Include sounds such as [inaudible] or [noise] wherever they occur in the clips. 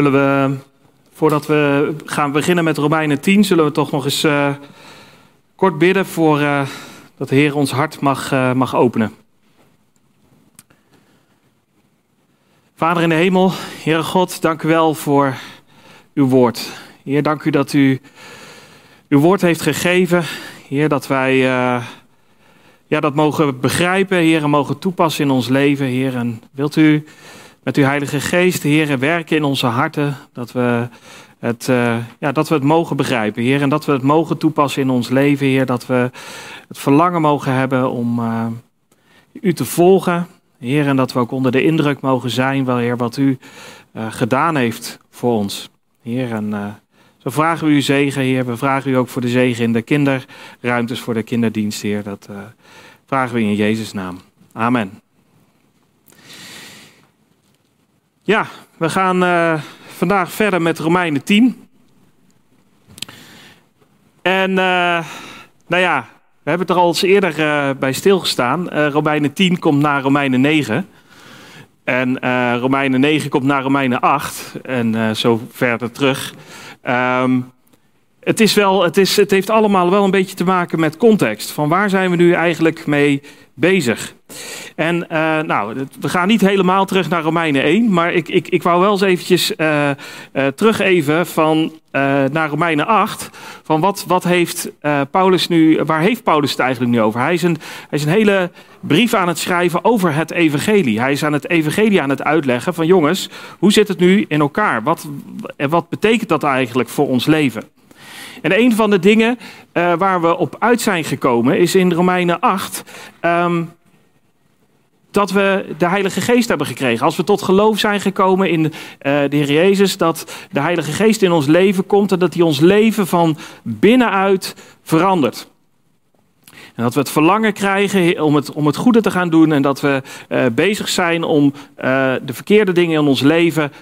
Zullen we, voordat we gaan beginnen met Romeinen 10, zullen we toch nog eens uh, kort bidden voor uh, dat de Heer ons hart mag, uh, mag openen. Vader in de hemel, Heere God, dank u wel voor uw woord. Heer, dank u dat u uw woord heeft gegeven. Heer, dat wij ja, dat mogen begrijpen, Heer, en mogen toepassen in ons leven, Heer. En wilt u met uw Heilige Geest, Heer, werken in onze harten, dat we, het, uh, ja, dat we het mogen begrijpen, Heer. En dat we het mogen toepassen in ons leven, Heer. Dat we het verlangen mogen hebben om uh, u te volgen, Heer. En dat we ook onder de indruk mogen zijn, wel, Heer, wat u uh, gedaan heeft voor ons, Heer. En zo vragen we u zegen, Heer. We vragen u ook voor de zegen in de kinderruimtes, voor de kinderdienst, Heer. Dat vragen we in Jezus' naam. Amen. Ja, we gaan uh, vandaag verder met Romeinen 10. En uh, nou ja, we hebben het er al eens eerder uh, bij stilgestaan. Romeinen 10 komt na Romeinen 9. En Romeinen 9 komt na Romeinen 8. En zo verder terug. Um, het, is wel, het, is, het heeft allemaal wel een beetje te maken met context. Van waar zijn we nu eigenlijk mee bezig? En uh, nou, we gaan niet helemaal terug naar Romeinen 1, maar ik, ik, ik wou wel eens eventjes uh, uh, terug even van, naar Romeinen 8. Van wat, wat heeft Paulus nu, waar heeft Paulus het eigenlijk nu over? Hij is, een, hij is een hele brief aan het schrijven over het evangelie. Hij is aan het evangelie aan het uitleggen van jongens, hoe zit het nu in elkaar? Wat, wat betekent dat eigenlijk voor ons leven? En een van de dingen uh, waar we op uit zijn gekomen is in Romeinen 8. Um, dat we de Heilige Geest hebben gekregen. Als we tot geloof zijn gekomen in uh, de Heer Jezus, dat de Heilige Geest in ons leven komt en dat hij ons leven van binnenuit verandert. En dat we het verlangen krijgen om het, om het goede te gaan doen en dat we uh, bezig zijn om de verkeerde dingen in ons leven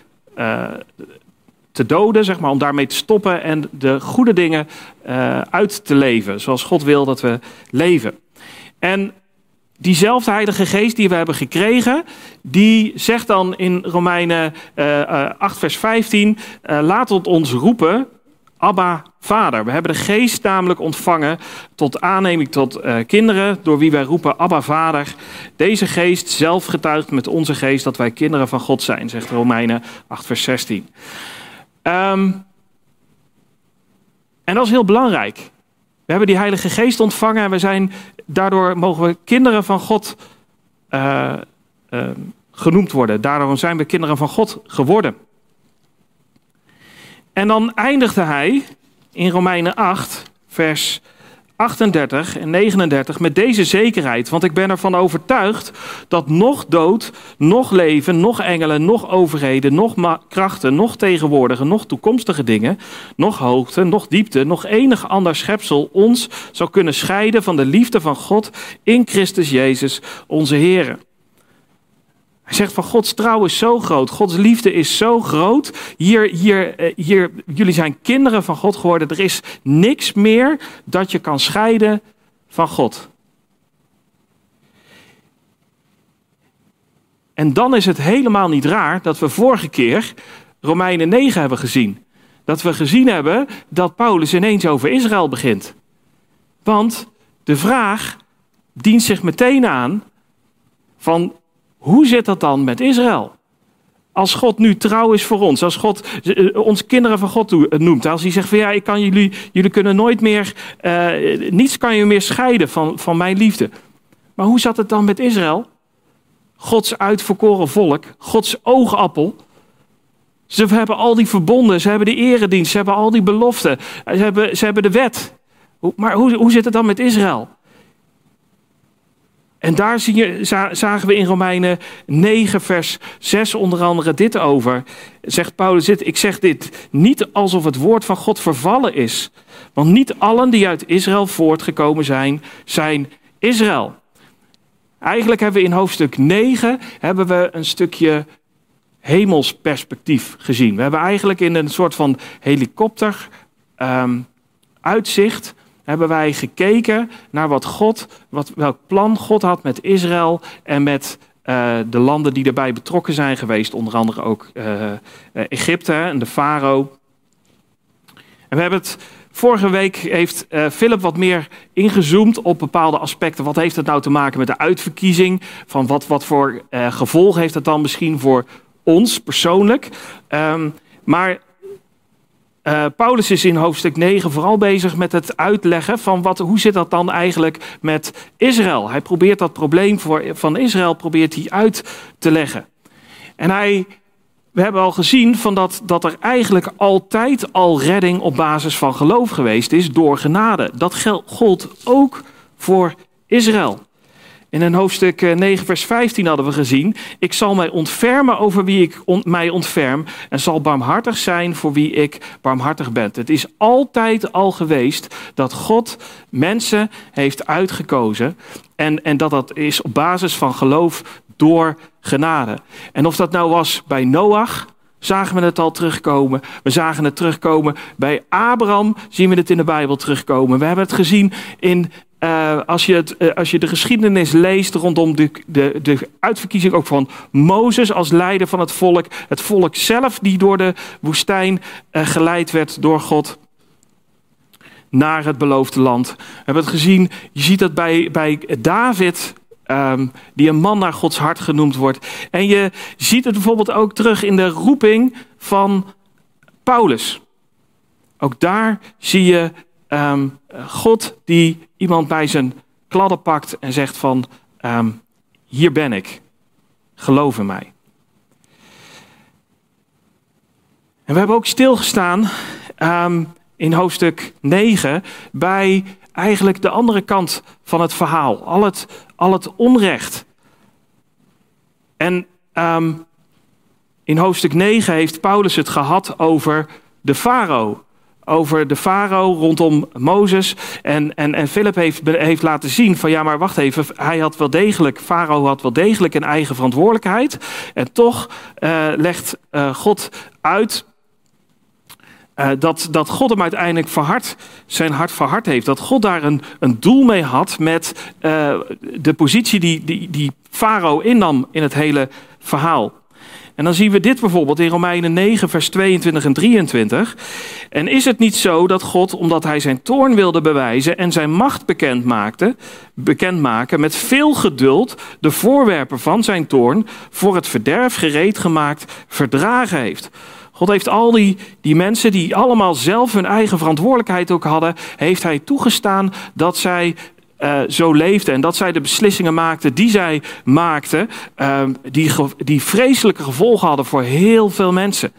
te doden, zeg maar, om daarmee te stoppen en de goede dingen uh, uit te leven, zoals God wil dat we leven. En diezelfde Heilige Geest die we hebben gekregen, die zegt dan in Romeinen uh, uh, 8, vers 15: uh, Laat ons roepen, Abba, Vader. We hebben de Geest namelijk ontvangen tot aanneming tot kinderen, door wie wij roepen Abba, Vader. Deze Geest zelf getuigt met onze Geest dat wij kinderen van God zijn, zegt Romeinen 8, vers 16. Um, en dat is heel belangrijk. We hebben die Heilige Geest ontvangen en we zijn, daardoor mogen we kinderen van God uh, uh, genoemd worden. Daardoor zijn we kinderen van God geworden. En dan eindigde hij in Romeinen 8, vers 38 en 39 met deze zekerheid. Want ik ben ervan overtuigd dat nog dood, nog leven, nog engelen, nog overheden, nog krachten, nog tegenwoordige, nog toekomstige dingen, nog hoogte, nog diepte, nog enig ander schepsel ons zou kunnen scheiden van de liefde van God in Christus Jezus, onze Heer. Hij zegt van Gods trouw is zo groot, Gods liefde is zo groot. Hier, hier, eh, hier, jullie zijn kinderen van God geworden. Er is niks meer dat je kan scheiden van God. En dan is het helemaal niet raar dat we vorige keer Romeinen 9 hebben gezien. Dat we gezien hebben dat Paulus ineens over Israël begint. Want de vraag dient zich meteen aan van hoe zit dat dan met Israël? Als God nu trouw is voor ons, als God uh, ons kinderen van God eh, noemt, als hij zegt van ja, ik kan jullie, jullie kunnen nooit meer, uh, niets kan je meer scheiden van, van mijn liefde. Maar hoe zat het dan met Israël? Gods uitverkoren volk, Gods oogappel. Ze hebben al die verbonden, ze hebben de eredienst, ze hebben al die beloften, ze hebben, ze hebben de wet. Maar hoe, hoe zit het dan met Israël? En daar zie je, zagen we in Romeinen 9, vers 6 onder andere dit over. Zegt Paulus ik zeg dit niet alsof het woord van God vervallen is. Want niet allen die uit Israël voortgekomen zijn, zijn Israël. Eigenlijk hebben we in hoofdstuk 9 hebben we een stukje hemelsperspectief gezien. We hebben eigenlijk in een soort van helikopter um, uitzicht hebben wij gekeken naar wat God, wat, welk plan God had met Israël en met de landen die daarbij betrokken zijn geweest, onder andere ook Egypte en de farao. En we hebben het Vorige week heeft Philip wat meer ingezoomd op bepaalde aspecten. Wat heeft het nou te maken met de uitverkiezing? Van wat, wat voor uh, gevolg heeft dat dan misschien voor ons persoonlijk? Um, maar uh, Paulus is in hoofdstuk 9 vooral bezig met het uitleggen van wat, hoe zit dat dan eigenlijk met Israël. Hij probeert dat probleem voor, van Israël probeert hij uit te leggen. En hij, we hebben al gezien van dat, dat er eigenlijk altijd al redding op basis van geloof geweest is door genade. Dat gold ook voor Israël. In een hoofdstuk 9, eh, vers 15 hadden we gezien: Ik zal mij ontfermen over wie ik mij ontferm, en zal barmhartig zijn voor wie ik barmhartig ben. Het is altijd al geweest dat God mensen heeft uitgekozen, en, en dat dat is op basis van geloof door genade. En of dat nou was bij Noach, zagen we het al terugkomen. We zagen het terugkomen bij Abraham, zien we het in de Bijbel terugkomen. We hebben het gezien in uh, als, je het, uh, als je de geschiedenis leest rondom de, de, de uitverkiezing ook van Mozes als leider van het volk, het volk zelf die door de woestijn uh, geleid werd door God naar het beloofde land. We hebben het gezien, je ziet dat bij, bij David, um, die een man naar Gods hart genoemd wordt. En je ziet het bijvoorbeeld ook terug in de roeping van Paulus. Ook daar zie je um, God die iemand bij zijn kladden pakt en zegt van, um, hier ben ik, geloof in mij. En we hebben ook stilgestaan um, in hoofdstuk 9 bij eigenlijk de andere kant van het verhaal. Al het, al het onrecht. En in hoofdstuk 9 heeft Paulus het gehad over de farao over de farao rondom Mozes. En, en, en Philip heeft, heeft laten zien van ja, maar wacht even, hij had wel degelijk, farao had wel degelijk een eigen verantwoordelijkheid. En toch uh, legt uh, God uit uh, dat, dat God hem uiteindelijk verhard, zijn hart verhard heeft. Dat God daar een, een doel mee had met de positie die, die, die Farao innam in het hele verhaal. En dan zien we dit bijvoorbeeld in Romeinen 9, vers 22 en 23. En is het niet zo dat God, omdat hij zijn toorn wilde bewijzen en zijn macht bekend maakte, bekendmaken, met veel geduld de voorwerpen van zijn toorn voor het verderf gereed gemaakt verdragen heeft? God heeft al die, die mensen die allemaal zelf hun eigen verantwoordelijkheid ook hadden, heeft hij toegestaan dat zij uh, zo leefden en dat zij de beslissingen maakten die zij maakten, uh, die, die vreselijke gevolgen hadden voor heel veel mensen.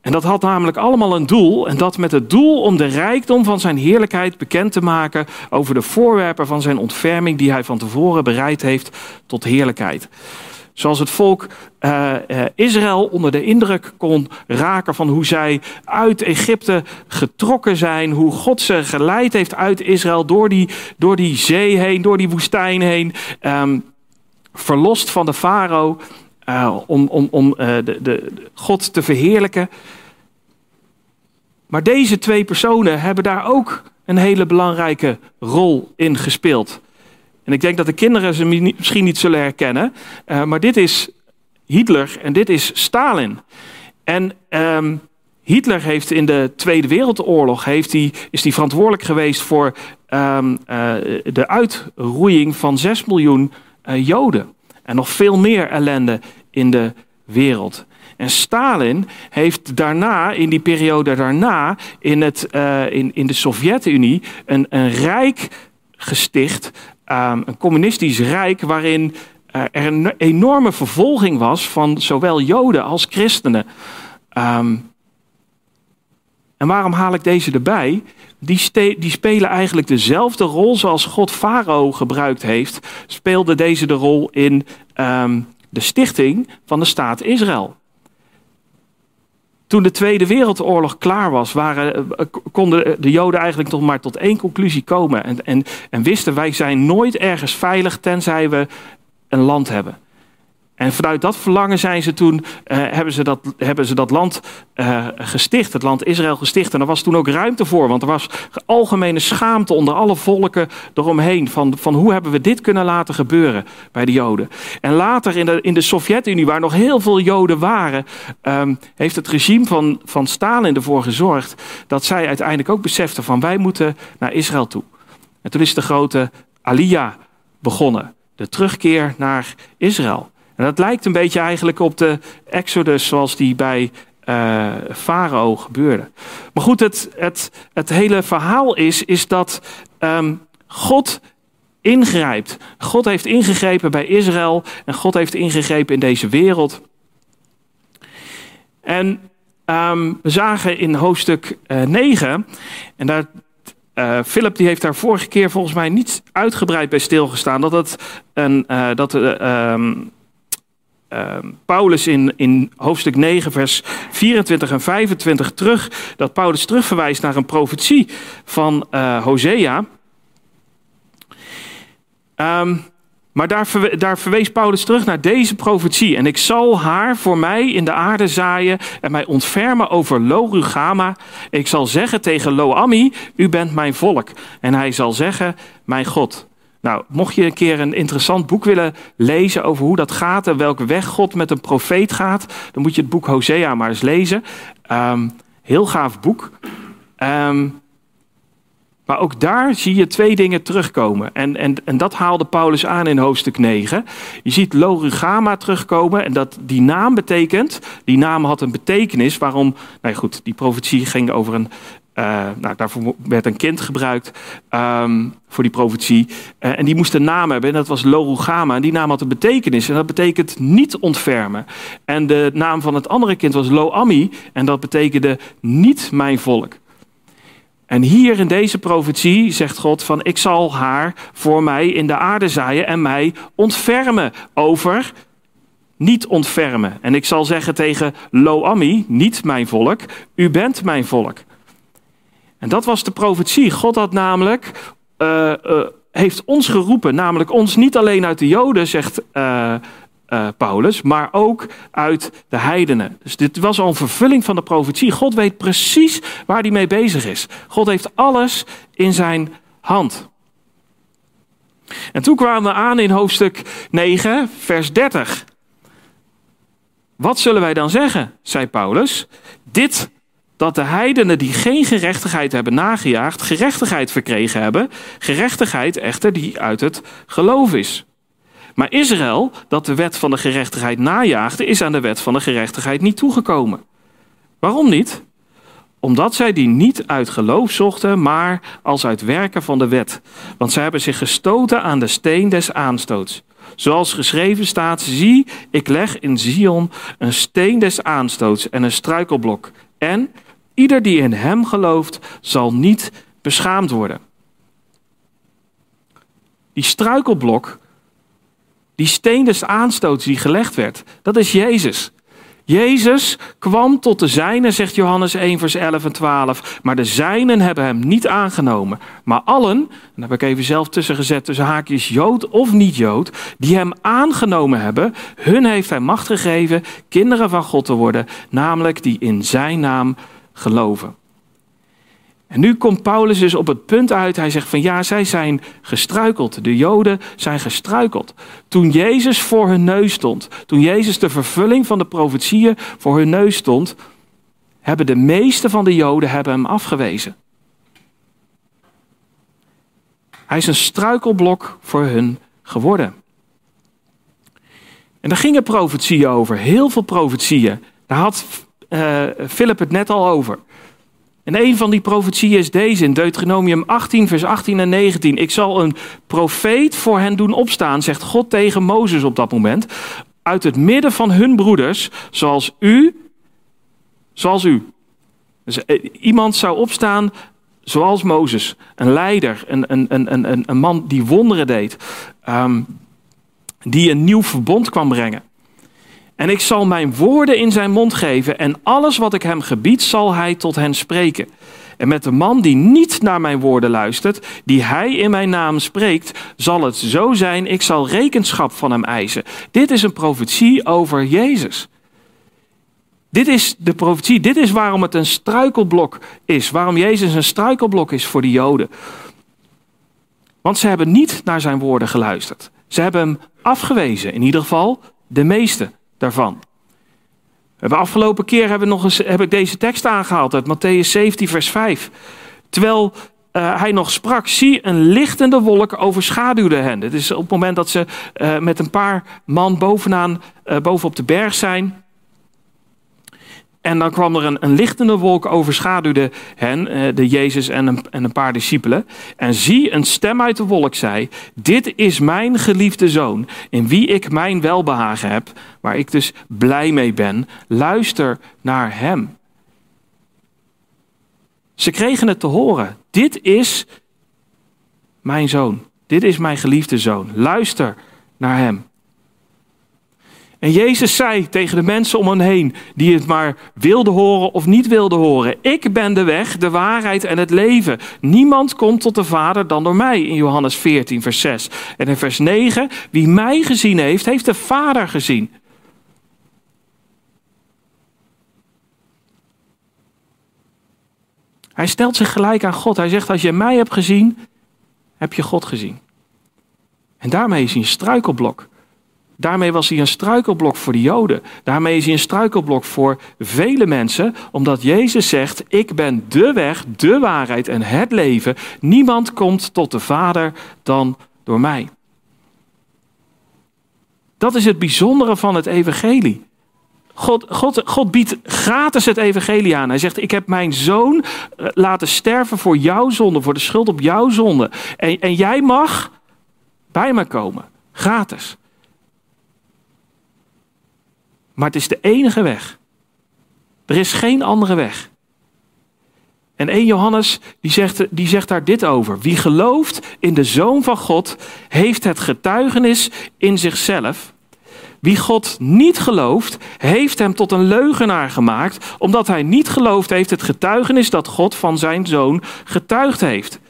En dat had namelijk allemaal een doel, en dat met het doel om de rijkdom van zijn heerlijkheid bekend te maken over de voorwerpen van zijn ontferming die hij van tevoren bereid heeft tot heerlijkheid. Zoals het volk uh, uh, Israël onder de indruk kon raken van hoe zij uit Egypte getrokken zijn. Hoe God ze geleid heeft uit Israël door die, door die zee heen, door die woestijn heen. Um, verlost van de farao uh, om, om, om de, de God te verheerlijken. Maar deze twee personen hebben daar ook een hele belangrijke rol in gespeeld. En ik denk dat de kinderen ze misschien niet zullen herkennen. Uh, maar dit is Hitler en dit is Stalin. En um, Hitler heeft in de Tweede Wereldoorlog heeft is hij verantwoordelijk geweest voor um, uh, de uitroeiing van 6 miljoen uh, Joden. En nog veel meer ellende in de wereld. En Stalin heeft daarna, in die periode daarna, in, het, in, in de Sovjet-Unie een, een rijk gesticht um, een communistisch rijk waarin uh, er een enorme vervolging was van zowel Joden als christenen. Um, en waarom haal ik deze erbij? Die, die, spelen eigenlijk dezelfde rol zoals God Farao gebruikt heeft, speelde deze de rol in um, de stichting van de staat Israël. Toen de Tweede Wereldoorlog klaar was, waren, eh, konden de Joden eigenlijk nog maar tot één conclusie komen. En, en, en wisten wij zijn nooit ergens veilig tenzij we een land hebben. En vanuit dat verlangen zijn ze toen, uh, hebben, ze dat, hebben ze dat land uh, gesticht, het land Israël gesticht. En er was toen ook ruimte voor, want er was algemene schaamte onder alle volken eromheen. Van, van hoe hebben we dit kunnen laten gebeuren bij de Joden. En later in de, in de Sovjet-Unie, waar nog heel veel Joden waren, um, heeft het regime van, van Stalin ervoor gezorgd dat zij uiteindelijk ook beseften van wij moeten naar Israël toe. En toen is de grote Aliyah begonnen, de terugkeer naar Israël. En dat lijkt een beetje eigenlijk op de Exodus zoals die bij uh, Farao gebeurde. Maar goed, het, het, het hele verhaal is, is dat um, God ingrijpt. God heeft ingegrepen bij Israël en God heeft ingegrepen in deze wereld. En um, we zagen in hoofdstuk uh, 9, en daar, uh, Philip die heeft daar vorige keer volgens mij niet uitgebreid bij stilgestaan, dat het een, dat, um, uh, Paulus in, in hoofdstuk 9, vers 24 en 25 terug, dat Paulus terugverwijst naar een profetie van uh, Hosea. Um, maar daar, daar, verwees Paulus terug naar deze profetie. En ik zal haar voor mij in de aarde zaaien en mij ontfermen over Lo-Rugama. Ik zal zeggen tegen Lo-Ammi, u bent mijn volk. En hij zal zeggen, mijn God. Nou, mocht je een keer een interessant boek willen lezen over hoe dat gaat en welke weg God met een profeet gaat, dan moet je het boek Hosea maar eens lezen. Um, heel gaaf boek. Um, maar ook daar zie je twee dingen terugkomen. En, en, en dat haalde Paulus aan in hoofdstuk 9. Je ziet Lorugama terugkomen en dat die naam betekent, die naam had een betekenis waarom, nou goed, die profetie ging over een, nou, daarvoor werd een kind gebruikt um, voor die profetie. Uh, en die moest een naam hebben en dat was Lorugama. En die naam had een betekenis en dat betekent niet ontfermen. En de naam van het andere kind was Loami en dat betekende niet mijn volk. En hier in deze profetie zegt God van ik zal haar voor mij in de aarde zaaien en mij ontfermen over niet ontfermen. En ik zal zeggen tegen Loami, niet mijn volk, u bent mijn volk. En dat was de profetie. God had namelijk, uh, uh, heeft ons geroepen, namelijk ons niet alleen uit de Joden, zegt uh, Paulus, maar ook uit de heidenen. Dus dit was al een vervulling van de profetie. God weet precies waar hij mee bezig is. God heeft alles in zijn hand. En toen kwamen we aan in hoofdstuk 9, vers 30. Wat zullen wij dan zeggen, zei Paulus? Dit dat de heidenen die geen gerechtigheid hebben nagejaagd, gerechtigheid verkregen hebben, gerechtigheid echter die uit het geloof is. Maar Israël, dat de wet van de gerechtigheid najaagde, is aan de wet van de gerechtigheid niet toegekomen. Waarom niet? Omdat zij die niet uit geloof zochten, maar als uit werken van de wet. Want zij hebben zich gestoten aan de steen des aanstoots. Zoals geschreven staat, zie, ik leg in Zion een steen des aanstoots en een struikelblok. En ieder die in hem gelooft, zal niet beschaamd worden. Die struikelblok die steen des aanstoots die gelegd werd, dat is Jezus. Jezus kwam tot de zijnen, zegt Johannes 1, vers 11 en 12. Maar de zijnen hebben hem niet aangenomen. Maar allen, en daar heb ik even zelf tussen gezet, tussen haakjes Jood of niet Jood, die hem aangenomen hebben, hun heeft hij macht gegeven kinderen van God te worden, namelijk die in zijn naam geloven. En nu komt Paulus dus op het punt uit, hij zegt van ja, zij zijn gestruikeld. De Joden zijn gestruikeld. Toen Jezus voor hun neus stond, toen Jezus de vervulling van de profetieën voor hun neus stond, hebben de meeste van de Joden hebben hem afgewezen. Hij is een struikelblok voor hun geworden. En daar gingen profetieën over, heel veel profetieën. Daar had uh, Philip het net al over. En een van die profetieën is deze in Deuteronomium 18, vers 18 en 19. Ik zal een profeet voor hen doen opstaan, zegt God tegen Mozes op dat moment. Uit het midden van hun broeders, zoals u, zoals u. Dus eh, iemand zou opstaan zoals Mozes, een leider, een, een, een, een, een man die wonderen deed, um, die een nieuw verbond kwam brengen. En ik zal mijn woorden in zijn mond geven en alles wat ik hem gebied zal hij tot hen spreken. En met de man die niet naar mijn woorden luistert, die hij in mijn naam spreekt, zal het zo zijn, ik zal rekenschap van hem eisen. Dit is een profetie over Jezus. Dit is de profetie, dit is waarom het een struikelblok is, waarom Jezus een struikelblok is voor de Joden. Want ze hebben niet naar zijn woorden geluisterd. Ze hebben hem afgewezen, in ieder geval de meeste daarvan. Hebben afgelopen keer hebben nog eens, heb ik deze tekst aangehaald uit Matthäus 17, vers 5. Terwijl uh, hij nog sprak, zie een lichtende wolk overschaduwde hen. Het is op het moment dat ze uh, met een paar man bovenaan, uh, bovenop de berg zijn. En dan kwam er een, lichtende wolk overschaduwde hen, eh, de Jezus en een, en een paar discipelen. En zie, een stem uit de wolk zei, dit is mijn geliefde zoon, in wie ik mijn welbehagen heb, waar ik dus blij mee ben. Luister naar hem. Ze kregen het te horen. Dit is mijn zoon. Dit is mijn geliefde zoon. Luister naar hem. En Jezus zei tegen de mensen om hen heen, die het maar wilden horen of niet wilden horen: Ik ben de weg, de waarheid en het leven. Niemand komt tot de Vader dan door mij, in Johannes 14, vers 6. En in vers 9: Wie mij gezien heeft, heeft de Vader gezien. Hij stelt zich gelijk aan God. Hij zegt: Als je mij hebt gezien, heb je God gezien. En daarmee is hij een struikelblok. Daarmee was hij een struikelblok voor de Joden. Daarmee is hij een struikelblok voor vele mensen, omdat Jezus zegt: Ik ben de weg, de waarheid en het leven. Niemand komt tot de Vader dan door mij. Dat is het bijzondere van het Evangelie. God, God, God biedt gratis het Evangelie aan. Hij zegt: Ik heb mijn zoon eh, laten sterven voor jouw zonde, voor de schuld op jouw zonde. En, en jij mag bij me komen, gratis. Maar het is de enige weg. Er is geen andere weg. En 1 Johannes die zegt, die zegt daar dit over. Wie gelooft in de Zoon van God heeft het getuigenis in zichzelf. Wie God niet gelooft, heeft hem tot een leugenaar gemaakt, omdat hij niet geloofd heeft het getuigenis dat God van zijn zoon getuigd heeft.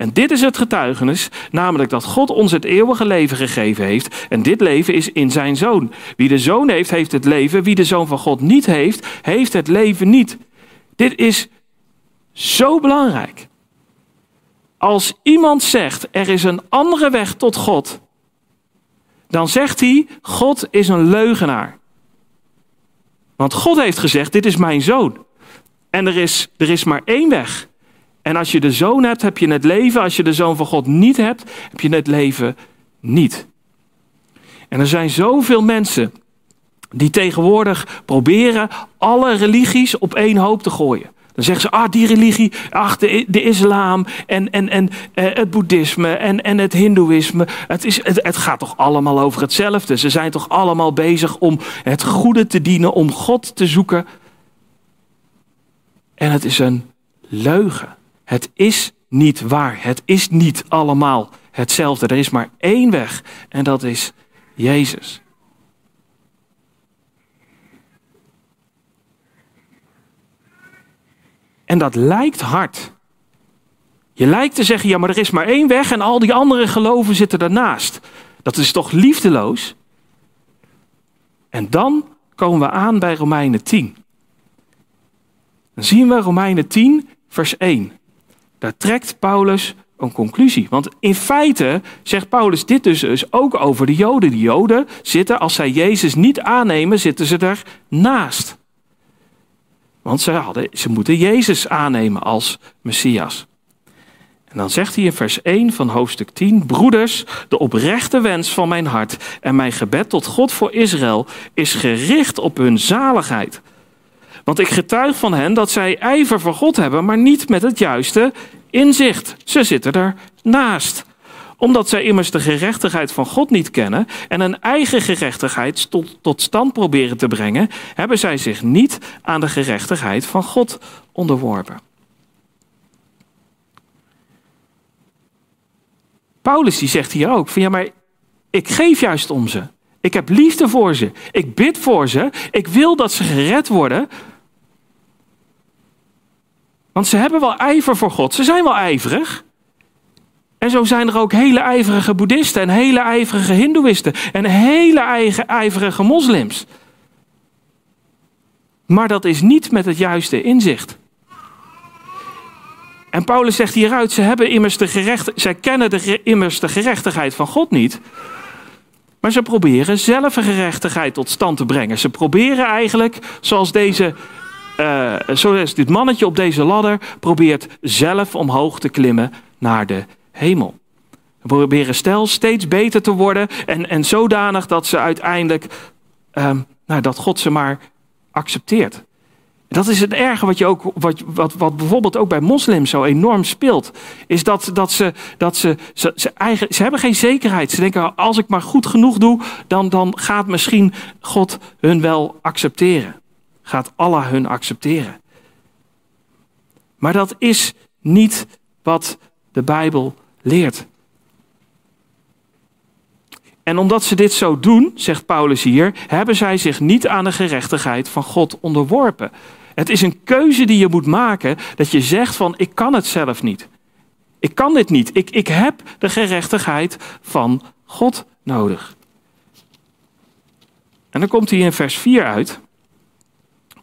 En dit is het getuigenis, namelijk dat God ons het eeuwige leven gegeven heeft. En dit leven is in zijn zoon. Wie de zoon heeft, heeft het leven. Wie de zoon van God niet heeft, heeft het leven niet. Dit is zo belangrijk. Als iemand zegt er is een andere weg tot God, dan zegt hij God is een leugenaar. Want God heeft gezegd dit is mijn zoon. En er is, er is maar één weg. En als je de zoon hebt, heb je het leven. Als je de zoon van God niet hebt, heb je het leven niet. En er zijn zoveel mensen die tegenwoordig proberen alle religies op één hoop te gooien. Dan zeggen ze, ah, die religie, ach, de, de islam en, en, en eh, het boeddhisme en, en het hindoeïsme. Het, is, het, het gaat toch allemaal over hetzelfde. Ze zijn toch allemaal bezig om het goede te dienen, om God te zoeken. En het is een leugen. Het is niet waar. Het is niet allemaal hetzelfde. Er is maar één weg en dat is Jezus. En dat lijkt hard. Je lijkt te zeggen, ja, maar er is maar één weg en al die andere geloven zitten daarnaast. Dat is toch liefdeloos? En dan komen we aan bij Romeinen 10. Dan zien we Romeinen 10, vers 1. Daar trekt Paulus een conclusie. Want in feite zegt Paulus dit dus, ook over de Joden. De Joden zitten, als zij Jezus niet aannemen, zitten ze er naast. Want ze, hadden, ze moeten Jezus aannemen als Messias. En dan zegt hij in vers 1 van hoofdstuk 10: Broeders, de oprechte wens van mijn hart en mijn gebed tot God voor Israël is gericht op hun zaligheid. Want ik getuig van hen dat zij ijver voor God hebben, maar niet met het juiste inzicht. Ze zitten er naast omdat zij immers de gerechtigheid van God niet kennen en een eigen gerechtigheid tot, tot stand proberen te brengen, hebben zij zich niet aan de gerechtigheid van God onderworpen. Paulus die zegt hier ook van ja, maar ik geef juist om ze. Ik heb liefde voor ze. Ik bid voor ze. Ik wil dat ze gered worden. Want ze hebben wel ijver voor God. Ze zijn wel ijverig. En zo zijn er ook hele ijverige boeddhisten en hele ijverige hindoeïsten en hele eigen ijverige moslims. Maar dat is niet met het juiste inzicht. En Paulus zegt hieruit, ze hebben immers de gerecht, zij kennen de, immers de gerechtigheid van God niet. Maar ze proberen zelf een gerechtigheid tot stand te brengen. Ze proberen eigenlijk, zoals, deze, uh, zoals dit mannetje op deze ladder, probeert zelf omhoog te klimmen naar de hemel. We proberen stel steeds beter te worden en, en zodanig dat ze uiteindelijk, um, nou, dat God ze maar accepteert. Dat is het erge wat, je ook, wat, wat, wat bijvoorbeeld ook bij moslims zo enorm speelt. Is dat, dat, ze, dat ze, ze, ze, eigen, ze hebben geen zekerheid. Ze denken, als ik maar goed genoeg doe, dan, dan gaat misschien God hun wel accepteren. Gaat Allah hun accepteren. Maar dat is niet wat de Bijbel leert. En omdat ze dit zo doen, zegt Paulus hier, hebben zij zich niet aan de gerechtigheid van God onderworpen. Het is een keuze die je moet maken, dat je zegt van ik kan het zelf niet. Ik kan dit niet. Ik, ik heb de gerechtigheid van God nodig. En dan komt hij in vers 4 uit.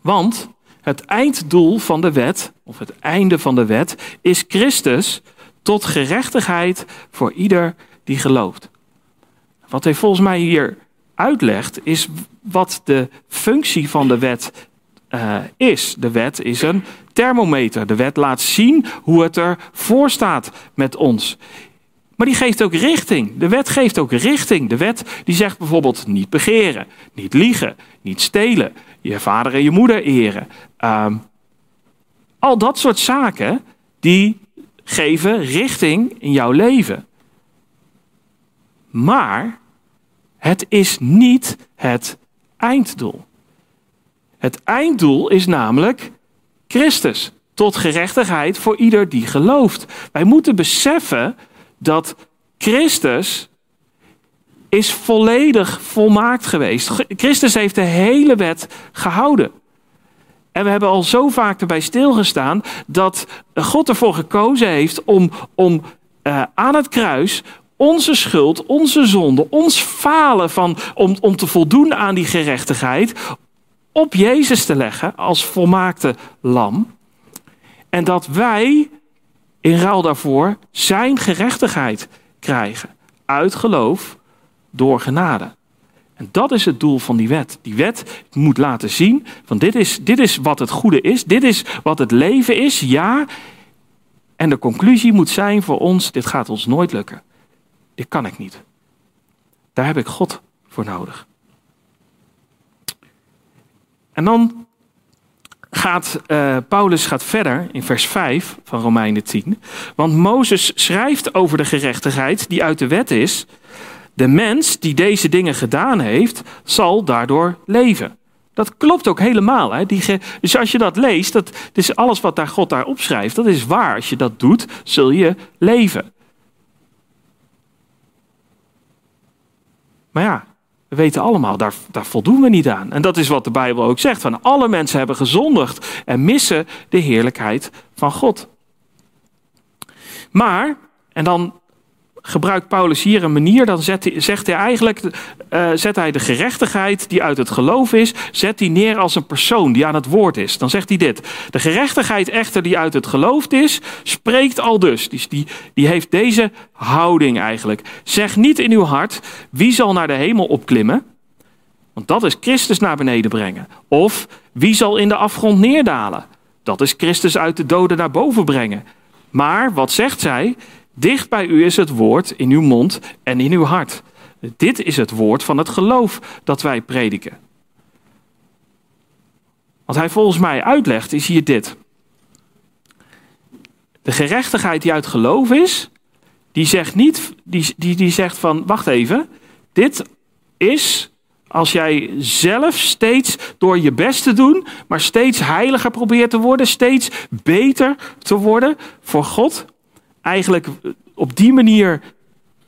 Want het einddoel van de wet, of het einde van de wet, is Christus tot gerechtigheid voor ieder die gelooft. Wat hij volgens mij hier uitlegt, is wat de functie van de wet uh, is. De wet is een thermometer. De wet laat zien hoe het ervoor staat met ons. Maar die geeft ook richting. De wet geeft ook richting. De wet die zegt bijvoorbeeld niet begeren, niet liegen, niet stelen, je vader en je moeder eren. Uh, al dat soort zaken die geven richting in jouw leven. Maar het is niet het einddoel. Het einddoel is namelijk Christus. Tot gerechtigheid voor ieder die gelooft. Wij moeten beseffen dat Christus is volledig volmaakt geweest. Christus heeft de hele wet gehouden. En we hebben al zo vaak erbij stilgestaan dat God ervoor gekozen heeft om, om uh, aan het kruis onze schuld, onze zonde, ons falen van, om, om te voldoen aan die gerechtigheid, op Jezus te leggen als volmaakte lam. En dat wij in ruil daarvoor zijn gerechtigheid krijgen. Uit geloof, door genade. En dat is het doel van die wet. Die wet moet laten zien van dit is, dit is wat het goede is, dit is wat het leven is, ja. En de conclusie moet zijn voor ons, dit gaat ons nooit lukken. Dit kan ik niet. Daar heb ik God voor nodig. En dan gaat uh, Paulus gaat verder in vers 5 van Romeinen 10. Want Mozes schrijft over de gerechtigheid die uit de wet is. De mens die deze dingen gedaan heeft, zal daardoor leven. Dat klopt ook helemaal. Hè? Die dus als je dat leest, dat is alles wat daar God daar opschrijft, dat is waar. Als je dat doet, zul je leven. Maar ja, we weten allemaal, daar, daar voldoen we niet aan. En dat is wat de Bijbel ook zegt. Van alle mensen hebben gezondigd en missen de heerlijkheid van God. Maar, en dan gebruikt Paulus hier een manier, dan zet zegt hij eigenlijk, uh, zet hij de gerechtigheid die uit het geloof is, zet hij neer als een persoon die aan het woord is. Dan zegt hij dit, de gerechtigheid echter die uit het geloof is, spreekt al dus. Dus die, die heeft deze houding eigenlijk. Zeg niet in uw hart, wie zal naar de hemel opklimmen? Want dat is Christus naar beneden brengen. Of wie zal in de afgrond neerdalen? Dat is Christus uit de doden naar boven brengen. Maar wat zegt zij? Dicht bij u is het woord in uw mond en in uw hart. Dit is het woord van het geloof dat wij prediken. Wat hij volgens mij uitlegt is hier dit. De gerechtigheid die uit geloof is, die zegt niet, die, die, die zegt van, wacht even, dit is als jij zelf steeds door je best te doen, maar steeds heiliger probeert te worden, steeds beter te worden voor God, eigenlijk op die manier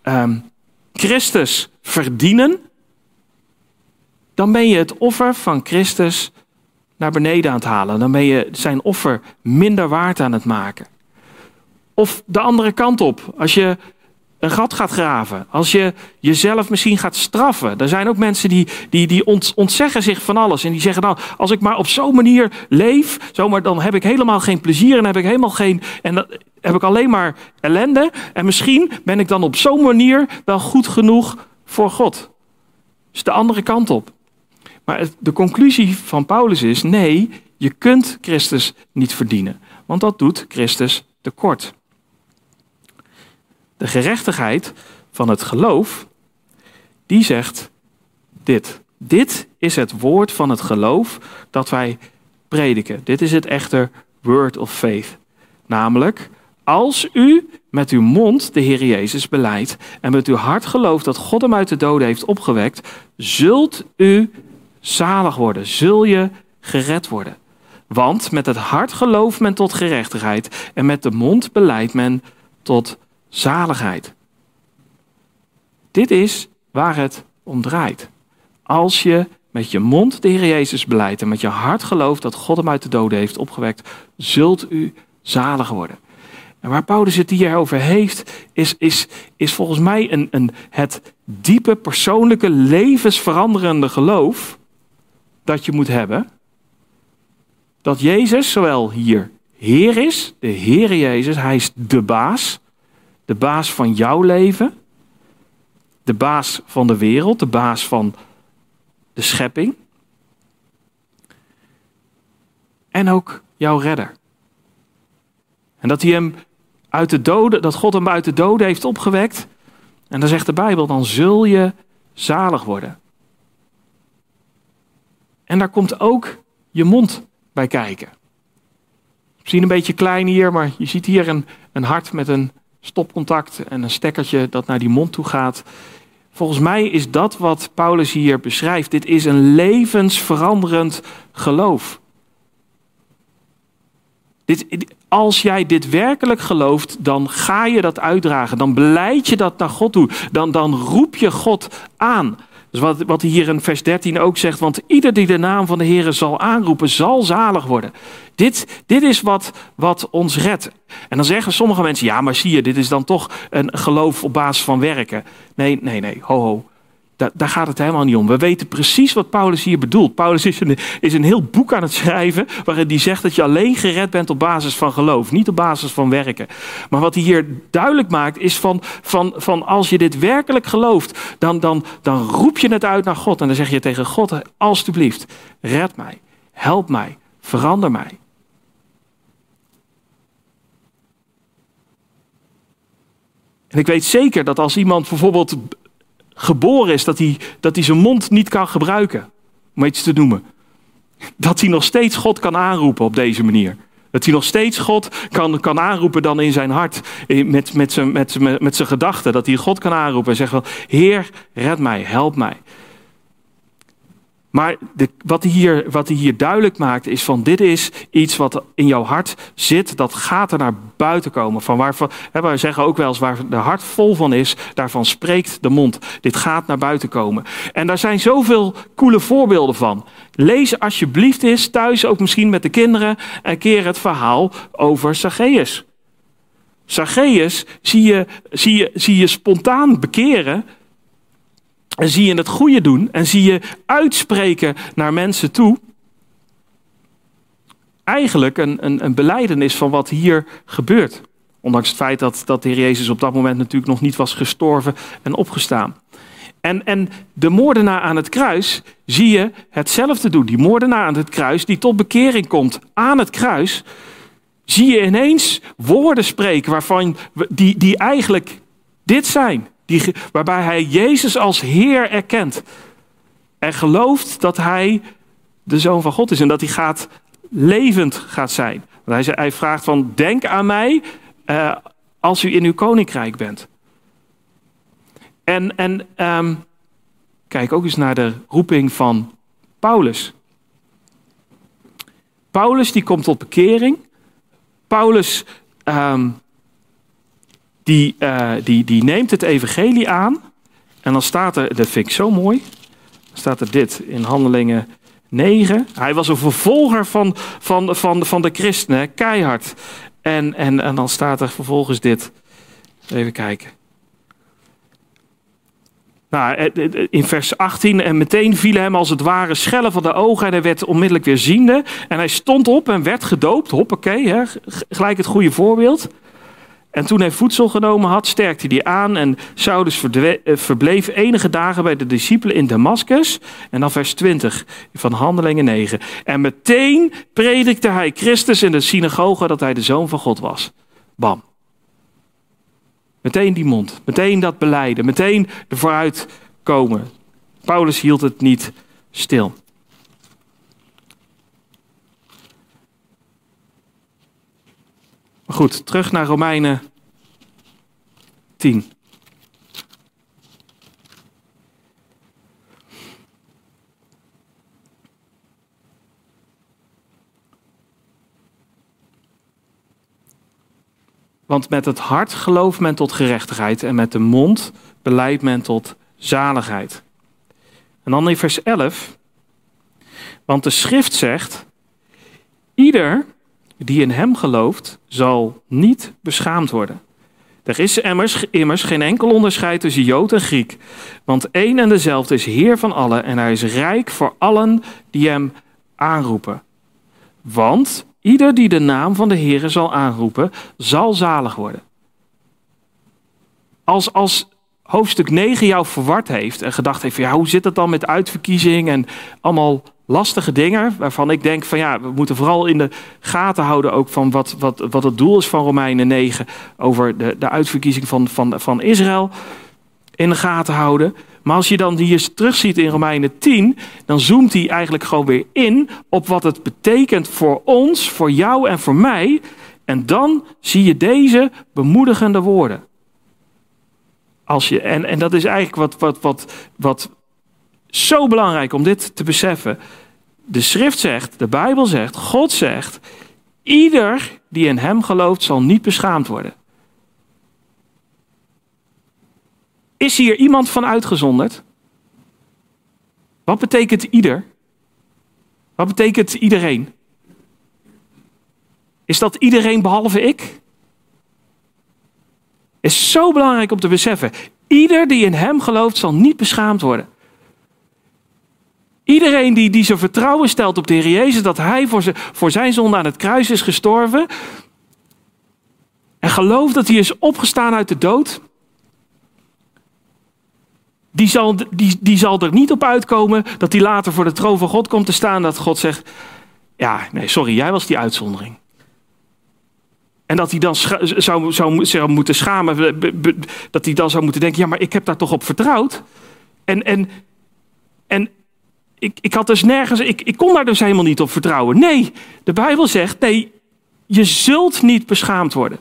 um, Christus verdienen. dan ben je het offer van Christus naar beneden aan het halen. Dan ben je zijn offer minder waard aan het maken. Of de andere kant op. Als je een gat gaat graven. Als je jezelf misschien gaat straffen. Er zijn ook mensen die, die, die ontzeggen zich van alles. En die zeggen nou, als ik maar op zo'n manier leef, zomaar, dan heb ik helemaal geen plezier en heb ik helemaal geen. En dan heb ik alleen maar ellende. En misschien ben ik dan op zo'n manier wel goed genoeg voor God. Dus de andere kant op. Maar de conclusie van Paulus is: nee, je kunt Christus niet verdienen. Want dat doet Christus tekort. De gerechtigheid van het geloof, die zegt dit. Dit is het woord van het geloof dat wij prediken. Dit is het echte word of faith. Namelijk, als u met uw mond de Heer Jezus beleidt en met uw hart gelooft dat God hem uit de doden heeft opgewekt, zult u zalig worden, zul je gered worden. Want met het hart gelooft men tot gerechtigheid en met de mond beleidt men tot zaligheid. Dit is waar het om draait. Als je met je mond de Heer Jezus beleidt en met je hart gelooft dat God hem uit de doden heeft opgewekt, zult u zalig worden. En waar Paulus het hier over heeft, is, is, is volgens mij een, een, het diepe, persoonlijke, levensveranderende geloof dat je moet hebben. Dat Jezus zowel hier Heer is, de Heer Jezus, Hij is de baas de baas van jouw leven, de baas van de wereld, de baas van de schepping. En ook jouw redder. En dat hij hem uit de doden, dat God hem uit de doden heeft opgewekt. En dan zegt de Bijbel, dan zul je zalig worden. En daar komt ook je mond bij kijken. Misschien een beetje klein hier, maar je ziet hier een, een hart met een stopcontact en een stekkertje dat naar die mond toe gaat. Volgens mij is dat wat Paulus hier beschrijft. Dit is een levensveranderend geloof. Dit, als jij dit werkelijk gelooft, dan ga je dat uitdragen. Dan beleid je dat naar God toe. Dan, dan roep je God aan. Dus wat, wat hier in vers 13 ook zegt, want ieder die de naam van de Heer zal aanroepen, zal zalig worden. Dit, dit is wat, wat ons redt. En dan zeggen sommige mensen, ja, maar zie je, dit is dan toch een geloof op basis van werken. Nee, nee, nee, ho, ho. Daar, gaat het helemaal niet om. We weten precies wat Paulus hier bedoelt. Paulus is een, is een heel boek aan het schrijven waarin hij zegt dat je alleen gered bent op basis van geloof, niet op basis van werken. Maar wat hij hier duidelijk maakt is van, van, van als je dit werkelijk gelooft, dan, dan, dan roep je het uit naar God en dan zeg je tegen God, alstublieft, red mij, help mij, verander mij. En ik weet zeker dat als iemand bijvoorbeeld geboren is, dat hij, dat hij zijn mond niet kan gebruiken, om iets te noemen. Dat hij nog steeds God kan aanroepen op deze manier. Dat hij nog steeds God kan, kan aanroepen dan in zijn hart, met, met, zijn, met, met, met zijn gedachten. Dat hij God kan aanroepen en zeggen, Heer, red mij, help mij. Maar wat, hij hier, wat hier duidelijk maakt is van dit is iets wat in jouw hart zit, dat gaat er naar buiten komen. Van hè, wij zeggen ook wel eens waar de hart vol van is, daarvan spreekt de mond. Dit gaat naar buiten komen. En daar zijn zoveel coole voorbeelden van. Lees alsjeblieft eens thuis, ook misschien met de kinderen, een keer het verhaal over Zacchaeus. Zacchaeus zie je, zie, je, zie je spontaan bekeren en zie je het goede doen en zie je uitspreken naar mensen toe. Eigenlijk een, een, een beleidenis van wat hier gebeurt. Ondanks het feit dat, dat de Heer Jezus op dat moment natuurlijk nog niet was gestorven en opgestaan. En, en de moordenaar aan het kruis zie je hetzelfde doen. Die moordenaar aan het kruis, die tot bekering komt aan het kruis, zie je ineens woorden spreken waarvan die, die eigenlijk dit zijn. Die, waarbij hij Jezus als Heer erkent. En gelooft dat hij de Zoon van God is en dat hij gaat, levend gaat zijn. Want hij, hij vraagt van, denk aan mij uh, als u in uw koninkrijk bent. En, en um, kijk ook eens naar de roeping van Paulus. Paulus die komt tot bekering. Paulus um, die, uh, die, die neemt het evangelie aan. En dan staat er, dat vind ik zo mooi. Staat er dit in Handelingen 9. Hij was een vervolger van, van, van, van de christenen, keihard. En, en, en dan staat er vervolgens dit. Even kijken. Nou, eh, eh, in vers 18, en meteen vielen hem als het ware schellen van de ogen en hij werd onmiddellijk weer ziende. En hij stond op en werd gedoopt, hoppakee, hè, gelijk het goede voorbeeld. En toen hij voedsel genomen had, sterkte hij aan en Saulus eh, verbleef enige dagen bij de discipelen in Damascus. En dan vers 20 van Handelingen 9. En meteen predikte hij Christus in de synagoge dat hij de zoon van God was. Bam. Meteen die mond, meteen dat beleiden, meteen er vooruit komen. Paulus hield het niet stil. Goed, terug naar Romeinen 10. Want met het hart gelooft men tot gerechtigheid en met de mond beleidt men tot zaligheid. En dan in vers 11. Want de schrift zegt: Ieder die in hem gelooft, zal niet beschaamd worden. Er is immers, immers geen enkel onderscheid tussen Jood en Griek. Want één en dezelfde is Heer van allen en hij is rijk voor allen die hem aanroepen. Want Ieder die de naam van de Heere zal aanroepen, zal zalig worden. Als, als hoofdstuk 9 jou verward heeft en gedacht heeft, ja, hoe zit het dan met uitverkiezing en allemaal lastige dingen, waarvan ik denk van ja, we moeten vooral in de gaten houden ook van wat, wat, wat het doel is van Romeinen 9 over de, de uitverkiezing van, van, van Israël in de gaten houden. Maar als je dan hier terugziet in Romeinen 10, dan zoomt hij eigenlijk gewoon weer in op wat het betekent voor ons, voor jou en voor mij. En dan zie je deze bemoedigende woorden. Als je, en, en dat is eigenlijk wat, wat, wat, wat zo belangrijk om dit te beseffen. De schrift zegt, de Bijbel zegt, God zegt, ieder die in hem gelooft zal niet beschaamd worden. Is hier iemand van uitgezonderd? Wat betekent ieder? Wat betekent iedereen? Is dat iedereen behalve ik? Is zo belangrijk om te beseffen. Ieder die in hem gelooft zal niet beschaamd worden. Iedereen die, die zijn vertrouwen stelt op de Heer Jezus, dat Hij voor zijn, voor zijn zonde aan het kruis is gestorven. En gelooft dat Hij is opgestaan uit de dood die zal, die, die zal er niet op uitkomen dat hij later voor de troon van God komt te staan. Dat God zegt, ja, nee, sorry, jij was die uitzondering. En dat hij dan zou, zou, zou moeten schamen, dat hij dan zou moeten denken, ja, maar ik heb daar toch op vertrouwd. En, en, en ik, ik had dus nergens, ik, ik kon daar dus helemaal niet op vertrouwen. Nee, de Bijbel zegt, nee, je zult niet beschaamd worden.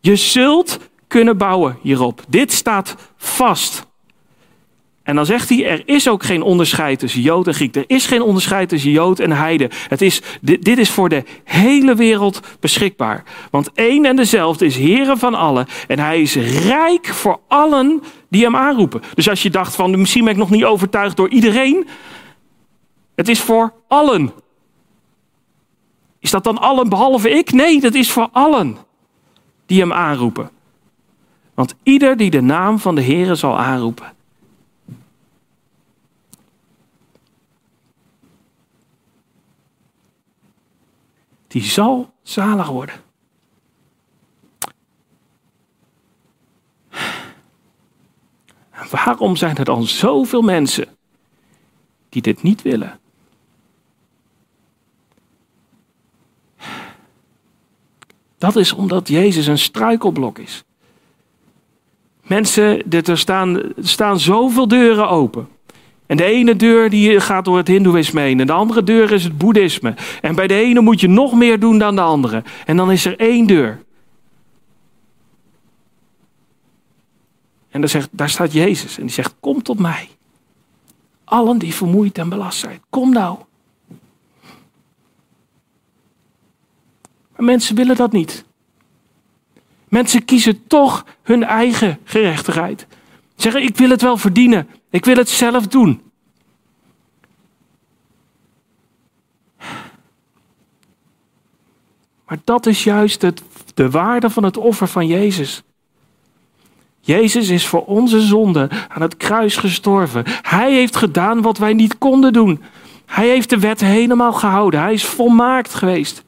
Je zult kunnen bouwen hierop. Dit staat vast. En dan zegt hij, er is ook geen onderscheid tussen Jood en Griek. Er is geen onderscheid tussen Jood en Heide. Het is, dit, is voor de hele wereld beschikbaar. Want één en dezelfde is Heere van allen. En hij is rijk voor allen die hem aanroepen. Dus als je dacht van, misschien ben ik nog niet overtuigd door iedereen. Het is voor allen. Is dat dan allen behalve ik? Nee, dat is voor allen die hem aanroepen. Want ieder die de naam van de Heere zal aanroepen die zal zalig worden. waarom zijn er dan zoveel mensen die dit niet willen? Dat is omdat Jezus een struikelblok is. Mensen, er staan, staan zoveel deuren open. En de ene deur die gaat door het hindoeïsme heen. En de andere deur is het boeddhisme. En bij de ene moet je nog meer doen dan de andere. En dan is er één deur. En zegt, daar staat Jezus. En die zegt, kom tot mij. Allen die vermoeid en belast zijn. Kom nou. Maar mensen willen dat niet. Mensen kiezen toch hun eigen gerechtigheid. Zeggen, ik wil het wel verdienen. Ik wil het zelf doen. Maar dat is juist het, de waarde van het offer van Jezus. Jezus is voor onze zonde aan het kruis gestorven. Hij heeft gedaan wat wij niet konden doen. Hij heeft de wet helemaal gehouden. Hij is volmaakt geweest.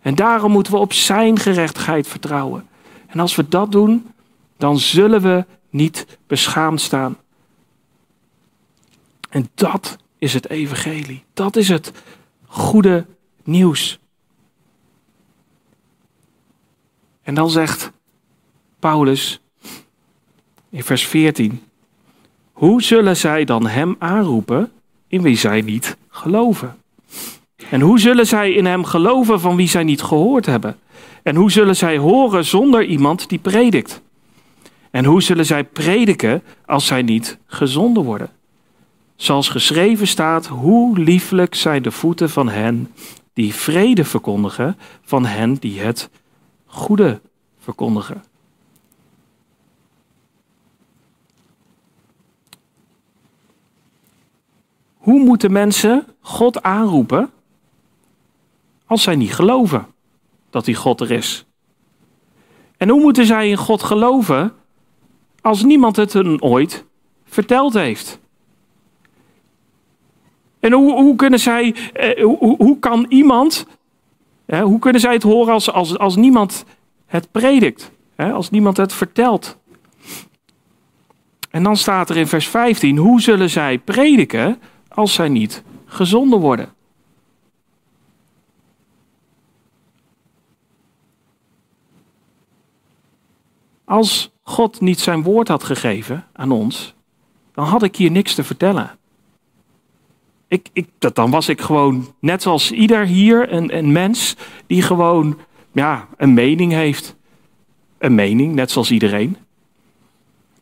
En daarom moeten we op zijn gerechtigheid vertrouwen. En als we dat doen, dan zullen we niet beschaamd staan. En dat is het evangelie. Dat is het goede nieuws. En dan zegt Paulus in vers 14: Hoe zullen zij dan hem aanroepen in wie zij niet geloven? En hoe zullen zij in hem geloven van wie zij niet gehoord hebben? En hoe zullen zij horen zonder iemand die predikt? En hoe zullen zij prediken als zij niet gezonden worden? Zoals geschreven staat, hoe lieflijk zijn de voeten van hen die vrede verkondigen, van hen die het goede verkondigen. Hoe moeten mensen God aanroepen als zij niet geloven dat die God er is? En hoe moeten zij in God geloven als niemand het hun ooit verteld heeft? En hoe, hoe kunnen zij, eh, hoe, hoe kan iemand, hoe kunnen zij het horen als, als, als niemand het predikt? Als niemand het vertelt? En dan staat er in vers 15, hoe zullen zij prediken als zij niet gezonden worden? Als God niet zijn woord had gegeven aan ons, dan had ik hier niks te vertellen. Ik, ik, dan was ik gewoon, net zoals ieder hier, een, een mens die gewoon ja, een mening heeft. Een mening, net zoals iedereen.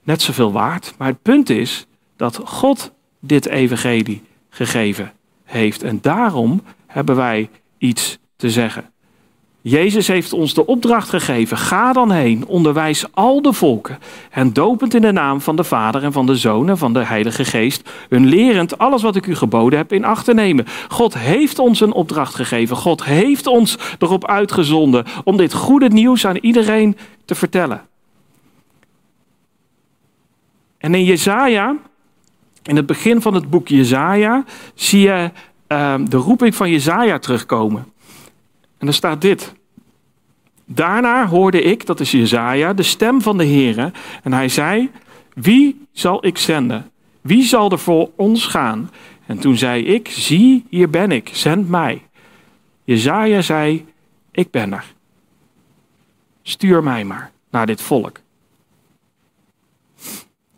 Net zoveel waard. Maar het punt is dat God dit evangelie gegeven heeft. En daarom hebben wij iets te zeggen. Jezus heeft ons de opdracht gegeven: ga dan heen, onderwijs al de volken en dopend in de naam van de Vader en van de Zoon en van de Heilige Geest, hun lerend alles wat ik u geboden heb in acht te nemen. God heeft ons een opdracht gegeven. God heeft ons erop uitgezonden om dit goede nieuws aan iedereen te vertellen. En in Jesaja, in het begin van het boek Jesaja, zie je uh, de roeping van Jesaja terugkomen. En er staat dit. Daarna hoorde ik, dat is Jezaja, de stem van de Heere. En hij zei, wie zal ik zenden? Wie zal er voor ons gaan? En toen zei ik, zie, hier ben ik, zend mij. Jezaja zei, ik ben er. Stuur mij maar naar dit volk.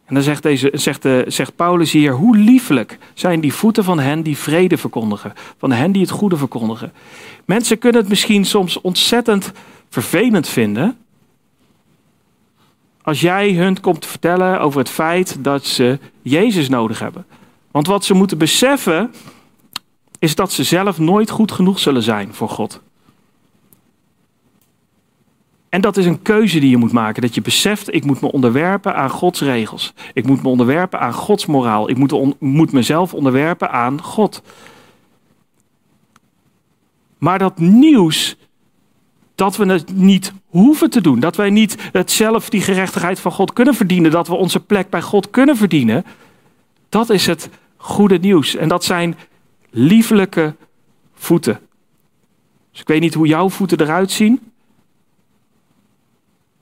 En dan zegt, deze, zegt, de, zegt Paulus hier, hoe lieflijk zijn die voeten van hen die vrede verkondigen, van hen die het goede verkondigen. Mensen kunnen het misschien soms ontzettend vervelend vinden als jij hun komt te vertellen over het feit dat ze Jezus nodig hebben. Want wat ze moeten beseffen is dat ze zelf nooit goed genoeg zullen zijn voor God. En dat is een keuze die je moet maken. Dat je beseft, ik moet me onderwerpen aan Gods regels. Ik moet me onderwerpen aan Gods moraal. Ik moet, moet mezelf onderwerpen aan God. Maar dat nieuws, dat we het niet hoeven te doen. Dat wij niet het zelf die gerechtigheid van God kunnen verdienen. Dat we onze plek bij God kunnen verdienen. Dat is het goede nieuws. En dat zijn liefelijke voeten. Dus ik weet niet hoe jouw voeten eruit zien.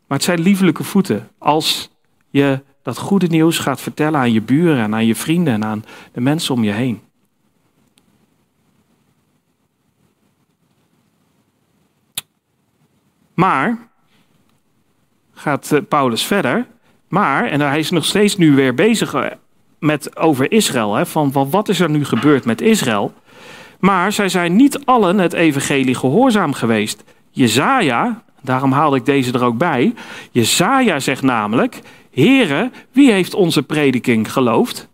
Maar het zijn liefelijke voeten als je dat goede nieuws gaat vertellen aan je buren en aan je vrienden en aan de mensen om je heen. Maar, gaat eh, Paulus verder, maar, en hij is nog steeds nu weer bezig eh, met over Israël, hè, van, wat is er nu gebeurd met Israël. Maar zij zijn niet allen het evangelie gehoorzaam geweest. Jezaja, Daarom haalde ik deze er ook bij. Jezaja zegt namelijk, Heere, wie heeft onze prediking geloofd?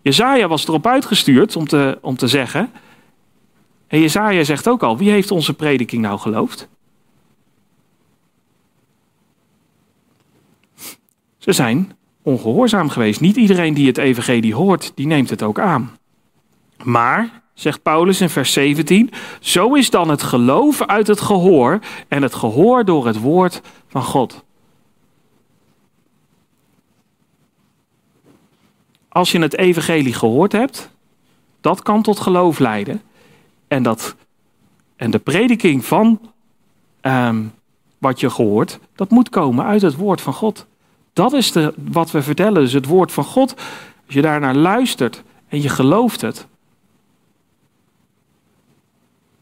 Jezaja was erop uitgestuurd om te, om te zeggen. En Jezaja zegt ook al, wie heeft onze prediking nou geloofd? Ze zijn ongehoorzaam geweest. Niet iedereen die het evangelie hoort, die neemt het ook aan. Maar zegt Paulus in vers 17, zo is dan het geloof uit het gehoor en het gehoor door het woord van God. Als je het evangelie gehoord hebt, dat kan tot geloof leiden. En, dat, en de prediking van ehm, wat je gehoord, dat moet komen uit het woord van God. Dat is de, wat we vertellen, dus het woord van God. Als je daarnaar luistert en je gelooft het.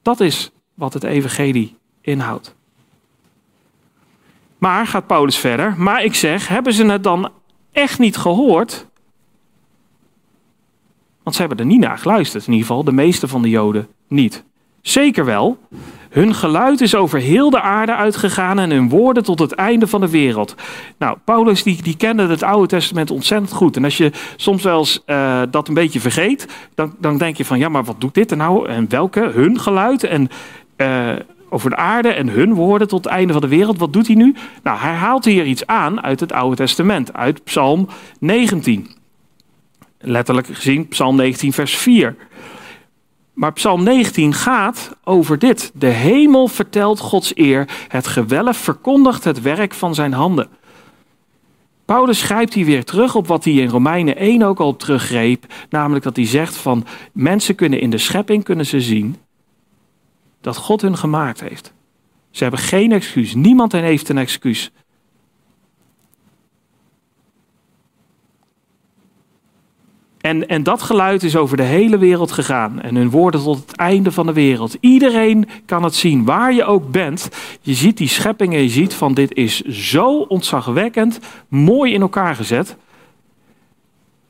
Dat is wat het evangelie inhoudt. Maar, gaat Paulus verder, maar ik zeg, hebben ze het dan echt niet gehoord? Want ze hebben er niet naar geluisterd, in ieder geval de meeste van de Joden niet. Zeker wel. Hun geluid is over heel de aarde uitgegaan en hun woorden tot het einde van de wereld. Nou, Paulus die, die kende het Oude Testament ontzettend goed. En als je soms wel eens uh, dat een beetje vergeet, dan, dan denk je van ja, maar wat doet dit nou? En welke? Hun geluid en uh, over de aarde en hun woorden tot het einde van de wereld. Wat doet hij nu? Nou, hij haalt hier iets aan uit het Oude Testament, uit Psalm 19. Letterlijk gezien Psalm 19, vers 4. Maar Psalm 19 gaat over dit. De hemel vertelt Gods eer, het gewelf verkondigt het werk van zijn handen. Paulus grijpt hier weer terug op wat hij in Romeinen 1 ook al teruggreep, namelijk dat hij zegt van mensen kunnen in de schepping kunnen ze zien dat God hun gemaakt heeft. Ze hebben geen excuus, niemand heeft een excuus. En, en dat geluid is over de hele wereld gegaan. En hun woorden tot het einde van de wereld. Iedereen kan het zien, waar je ook bent. Je ziet die schepping en je ziet van dit is zo ontzagwekkend, mooi in elkaar gezet.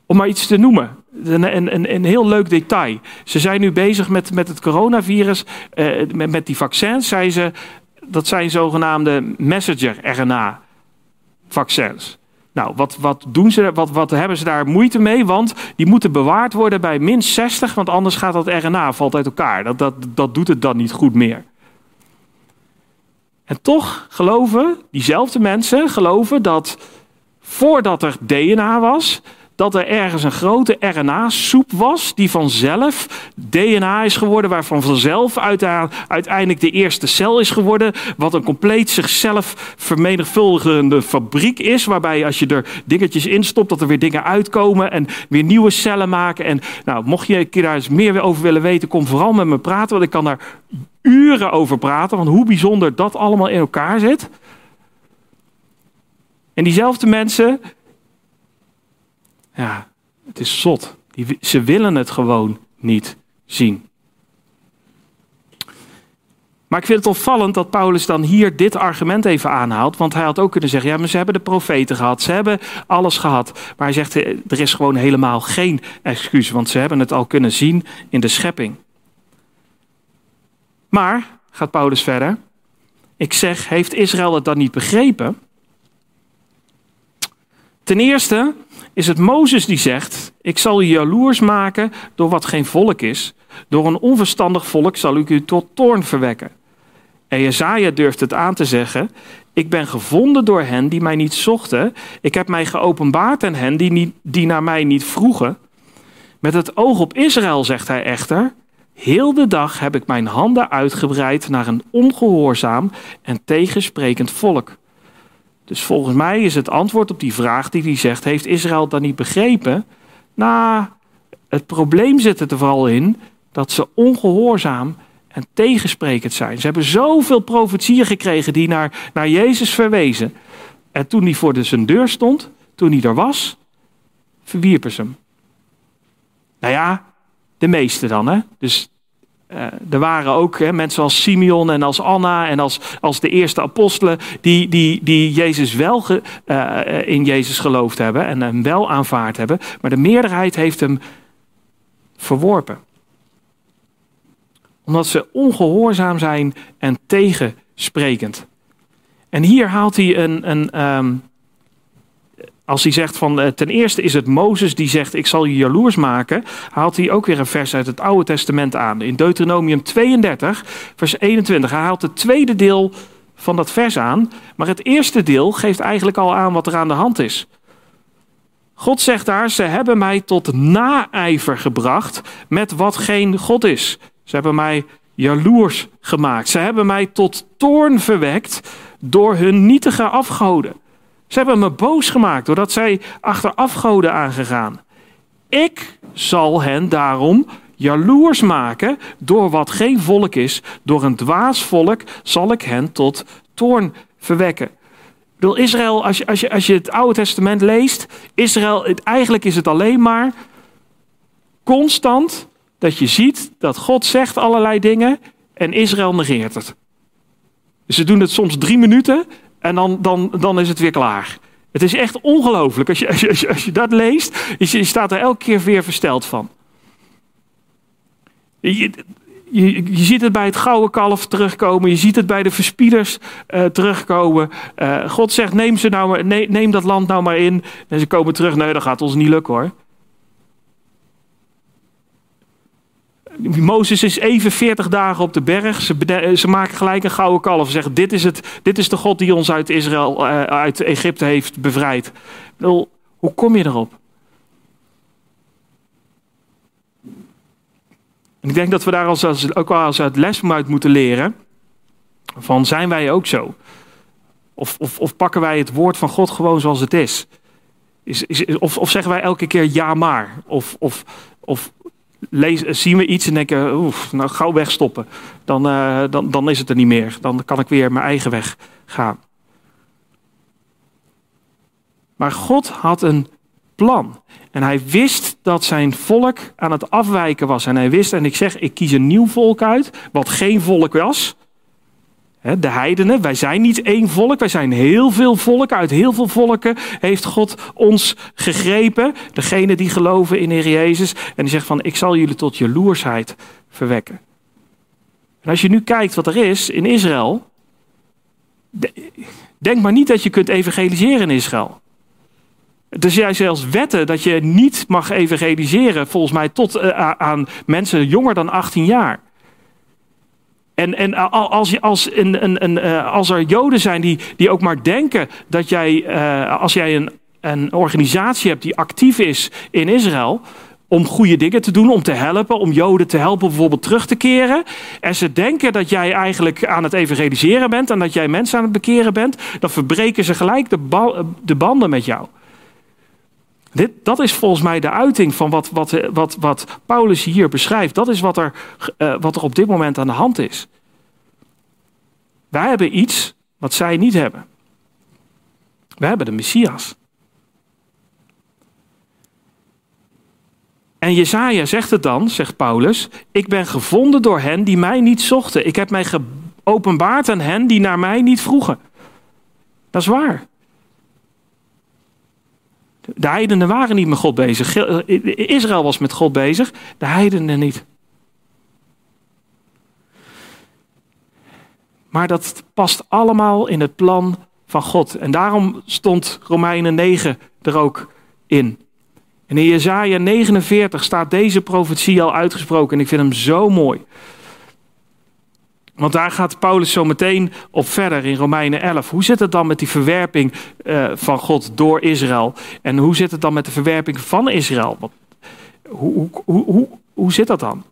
Om maar iets te noemen. Een, een, een heel leuk detail. Ze zijn nu bezig met, met het coronavirus, eh, met, met die vaccins. Zei ze, dat zijn zogenaamde messenger-RNA-vaccins. Nou, wat, wat, doen ze, wat, wat hebben ze daar moeite mee? Want die moeten bewaard worden bij min 60, want anders gaat dat RNA valt uit elkaar. Dat, dat, dat doet het dan niet goed meer. En toch geloven diezelfde mensen geloven dat voordat er DNA was, dat er ergens een grote RNA-soep was, die vanzelf DNA is geworden, waarvan vanzelf uiteindelijk de eerste cel is geworden, wat een compleet zichzelf vermenigvuldigende fabriek is, waarbij als je er dingetjes in stopt, dat er weer dingen uitkomen en weer nieuwe cellen maken. En nou, mocht je daar eens meer over willen weten, kom vooral met me praten, want ik kan daar uren over praten, van hoe bijzonder dat allemaal in elkaar zit. En diezelfde mensen ja, het is zot. Die, ze willen het gewoon niet zien. Maar ik vind het opvallend dat Paulus dan hier dit argument even aanhaalt. Want hij had ook kunnen zeggen: ja, maar ze hebben de profeten gehad, ze hebben alles gehad. Maar hij zegt: eh, er is gewoon helemaal geen excuus, want ze hebben het al kunnen zien in de schepping. Maar, gaat Paulus verder, ik zeg: heeft Israël het dan niet begrepen? Ten eerste is het Mozes die zegt: Ik zal u jaloers maken door wat geen volk is. Door een onverstandig volk zal ik u tot toorn verwekken. En Jezaja durft het aan te zeggen: Ik ben gevonden door hen die mij niet zochten. Ik heb mij geopenbaard aan hen die, niet, die naar mij niet vroegen. Met het oog op Israël, zegt hij echter. Heel de dag heb ik mijn handen uitgebreid naar een ongehoorzaam en tegensprekend volk. Dus volgens mij is het antwoord op die vraag die hij zegt: Heeft Israël dat niet begrepen? Nou, het probleem zit er vooral in dat ze ongehoorzaam en tegensprekend zijn. Ze hebben zoveel profetieën gekregen die naar, naar Jezus verwezen. En toen hij voor de zijn deur stond, toen hij er was, verwierpen ze hem. Nou ja, de meeste dan, hè? Dus uh, er waren ook hè, mensen als Simeon en als Anna en als, als de eerste apostelen die, die, die Jezus wel ge, uh, in Jezus geloofd hebben en hem wel aanvaard hebben. Maar de meerderheid heeft hem verworpen. Omdat ze ongehoorzaam zijn en tegensprekend. En hier haalt hij een, een, um, als hij zegt van eh, ten eerste is het Mozes die zegt ik zal je jaloers maken, haalt hij ook weer een vers uit het Oude Testament aan. In Deuteronomium 32, vers 21. Hij haalt het tweede deel van dat vers aan, maar het eerste deel geeft eigenlijk al aan wat er aan de hand is. God zegt daar, ze hebben mij tot naijver gebracht met wat geen God is. Ze hebben mij jaloers gemaakt. Ze hebben mij tot toorn verwekt door hun nietige afgoden. Ze hebben me boos gemaakt doordat zij achter afgoden aangegaan. Ik zal hen daarom jaloers maken door wat geen volk is. Door een dwaas volk zal ik hen tot toorn verwekken. Bedoel, Israël, als je, als, je, als je het Oude Testament leest, Israël, eigenlijk is het alleen maar constant dat je ziet dat God zegt allerlei dingen en Israël negeert het. Ze doen het soms drie minuten en dan, dan, dan is het weer klaar. Het is echt ongelooflijk. Als je, als, je, dat leest, je, staat er elke keer weer versteld van. Je, je, ziet het bij het gouden kalf terugkomen. Je ziet het bij de verspieders uh, terugkomen. Uh, God zegt: neem, ze nou, neem, neem dat land nou maar in. En ze komen terug. Nee, dat gaat ons niet lukken hoor. Mozes is even 40 dagen op de berg. Ze, ze, maken gelijk een gouden kalf. Ze zeggen: dit is, het, dit is de God die ons uit Israël, uh, uit Egypte heeft bevrijd. Wel, hoe kom je erop? Ik denk dat we daar als, als, ook wel als uit les uit moeten leren. Van zijn wij ook zo? Of, of, of pakken wij het woord van God gewoon zoals het is? is, is of, of zeggen wij elke keer ja maar? Of, of, of zien we iets en denken, oef, nou gauw wegstoppen. Dan, uh, dan, dan is het er niet meer. Dan kan ik weer mijn eigen weg gaan. Maar God had een plan. En hij wist dat zijn volk aan het afwijken was. En hij wist, en ik zeg, ik kies een nieuw volk uit, wat geen volk was. De heidenen, wij zijn niet één volk, wij zijn heel veel volken. Uit heel veel volken heeft God ons gegrepen. Degene die geloven in Heer Jezus. En die zegt van, ik zal jullie tot jaloersheid verwekken. En als je nu kijkt wat er is in Israël. Denk maar niet dat je kunt evangeliseren in Israël. Er zijn zelfs wetten dat je niet mag evangeliseren, volgens mij, tot uh, aan mensen jonger dan 18 jaar. En, en als, een, een, uh, als er Joden zijn die, die ook maar denken dat jij, uh, als jij een, een organisatie hebt die actief is in Israël, om goede dingen te doen, om te helpen, om Joden te helpen bijvoorbeeld terug te keren. En ze denken dat jij eigenlijk aan het evangeliseren bent en dat jij mensen aan het bekeren bent, dan verbreken ze gelijk de banden met jou. Dit, dat is volgens mij de uiting van wat, wat, wat, wat Paulus hier beschrijft. Dat is wat er, uh, wat er op dit moment aan de hand is. Wij hebben iets wat zij niet hebben. Wij hebben de Messias. En Jezaja zegt het dan, zegt Paulus, ik ben gevonden door hen die mij niet zochten. Ik heb mij geopenbaard aan hen die naar mij niet vroegen. Dat is waar. De heidenen waren niet met God bezig. Israël was met God bezig, de heidenen niet. Maar dat past allemaal in het plan van God. En daarom stond Romeinen 9 er ook in. En in Jezaja 49 staat deze profetie al uitgesproken. En ik vind hem zo mooi. Want daar gaat Paulus zo meteen op verder in Romeinen 11. Hoe zit het dan met die verwerping uh, van God door Israël? En hoe zit het dan met de verwerping van Israël? Hoe, hoe, hoe, hoe, zit dat dan?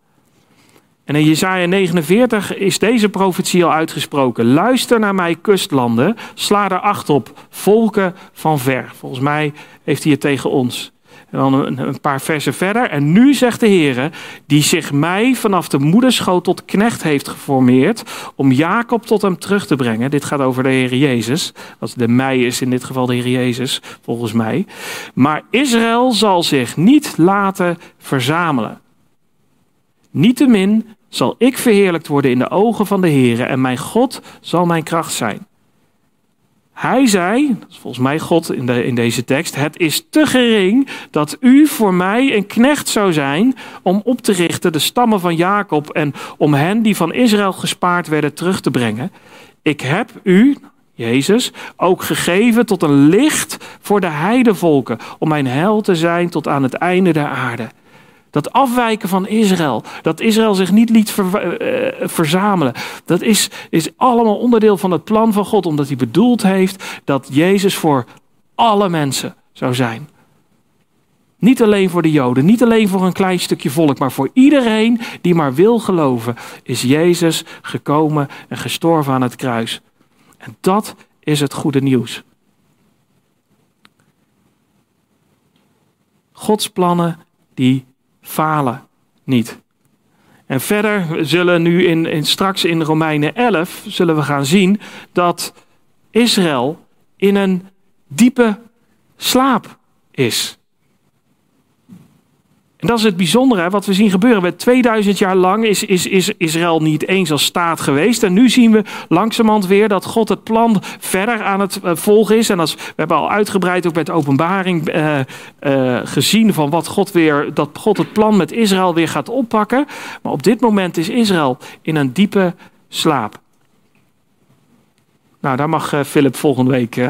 En in Jesaja 49 is deze profetie al uitgesproken. Luister naar mij, kustlanden. Sla er acht op, volken van ver. Volgens mij heeft hij het tegen ons. En dan een, paar versen verder. En nu zegt de Heer, die zich mij vanaf de moederschoot tot knecht heeft geformeerd, om Jacob tot hem terug te brengen. Dit gaat over de Heer Jezus. Als de mij is in dit geval de Heer Jezus, volgens mij. Maar Israël zal zich niet laten verzamelen. Niettemin zal ik verheerlijkt worden in de ogen van de Heer en mijn God zal mijn kracht zijn. Hij zei, dat is volgens mij God in, in deze tekst, het is te gering dat u voor mij een knecht zou zijn om op te richten de stammen van Jacob en om hen die van Israël gespaard werden terug te brengen. Ik heb u, Jezus, ook gegeven tot een licht voor de heidevolken, om mijn hel te zijn tot aan het einde der aarde. Dat afwijken van Israël, dat Israël zich niet liet ver, uh, verzamelen, dat is, is allemaal onderdeel van het plan van God, omdat hij bedoeld heeft dat Jezus voor alle mensen zou zijn. Niet alleen voor de Joden, niet alleen voor een klein stukje volk, maar voor iedereen die maar wil geloven, is Jezus gekomen en gestorven aan het kruis. En dat is het goede nieuws. Gods plannen die falen niet. En verder zullen nu in, straks in Romeinen 11 zullen we gaan zien dat Israël in een diepe slaap is. En dat is het bijzondere wat we zien gebeuren. Met 2000 jaar lang is, is, is Israël niet eens als staat geweest. En nu zien we langzamerhand weer dat God het plan verder aan het eh, volgen is. En als, we hebben al uitgebreid ook met openbaring uh, uh, gezien van wat God weer, dat God het plan met Israël weer gaat oppakken. Maar op dit moment is Israël in een diepe slaap. Nou, daar mag Philip volgende week [laughs]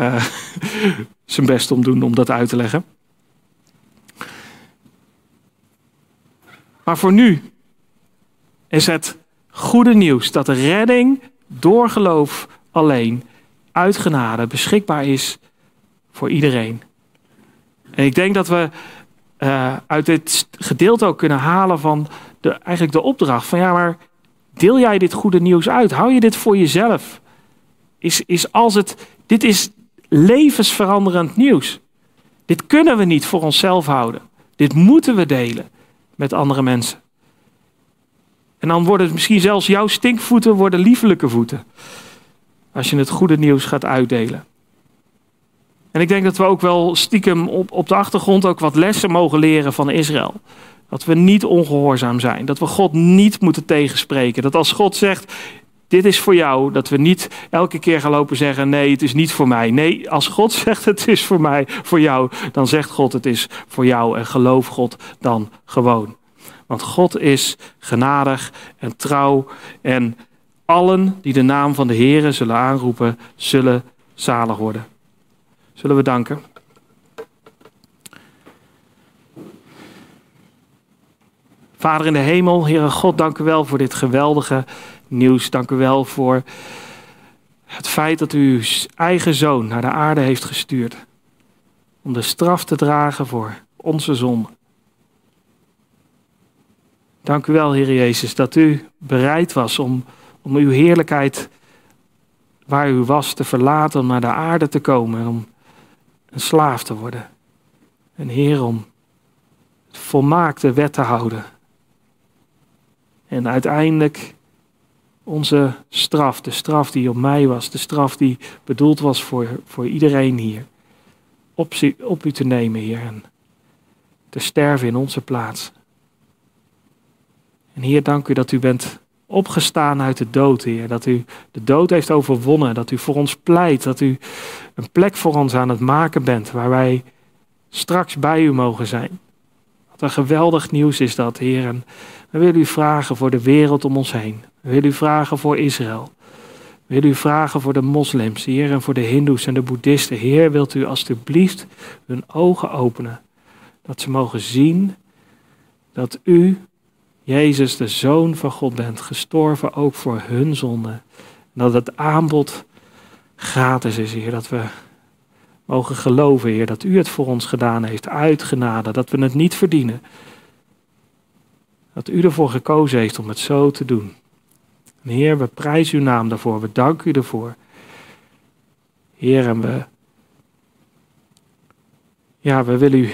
zijn best om doen om dat uit te leggen. Maar voor nu is het goede nieuws dat de redding door geloof alleen uit genade beschikbaar is voor iedereen. En ik denk dat we uh, uit dit gedeelte ook kunnen halen van de, eigenlijk de opdracht van ja, maar deel jij dit goede nieuws uit? Hou je dit voor jezelf? Is, is als het, dit is levensveranderend nieuws. Dit kunnen we niet voor onszelf houden. Dit moeten we delen met andere mensen. En dan worden misschien zelfs jouw stinkvoeten worden liefelijke voeten. Als je het goede nieuws gaat uitdelen. En ik denk dat we ook wel stiekem op, op de achtergrond ook wat lessen mogen leren van Israël. Dat we niet ongehoorzaam zijn. Dat we God niet moeten tegenspreken. Dat als God zegt, dit is voor jou, dat we niet elke keer gaan lopen zeggen, nee, het is niet voor mij. Nee, als God [laughs] zegt het is voor mij, voor jou, dan zegt God het is voor jou en geloof God dan gewoon. Want God is genadig en trouw en allen die de naam van de Heere zullen aanroepen, zullen zalig worden. Zullen we danken? Vader in de hemel, Heere God, dank u wel voor dit geweldige nieuws. Dank u wel voor het feit dat u uw eigen zoon naar de aarde heeft gestuurd. Om de straf te dragen voor onze zonde. Dank u wel, Heer Jezus, dat u bereid was om, om uw heerlijkheid waar u was te verlaten, om naar de aarde te komen en om een slaaf te worden. En Heer, om volmaakte wet te houden. En uiteindelijk onze straf, de straf die op mij was, de straf die bedoeld was voor, voor iedereen hier, op, op u te nemen, Heer, en te sterven in onze plaats. En Heer, dank u dat u bent opgestaan uit de dood, Heer. Dat u de dood heeft overwonnen, dat u voor ons pleit, dat u een plek voor ons aan het maken bent, waar wij straks bij u mogen zijn. Wat een geweldig nieuws is dat, Heer. En we willen u vragen voor de wereld om ons heen. Willen u vragen voor Israël. Willen u vragen voor de moslims, Heer, en voor de hindoes en de boeddhisten. Heer, wilt u alstublieft hun ogen openen. Dat ze mogen zien dat u, Jezus, de Zoon van God bent, gestorven ook voor hun zonde. En dat het aanbod gratis is, Heer. Dat we mogen geloven, Heer, dat u het voor ons gedaan heeft, uit genade. Dat we het niet verdienen. Dat u ervoor gekozen heeft om het zo te doen. Heer, we prijzen uw naam daarvoor. We danken u ervoor. Heer, en we, ja, we willen u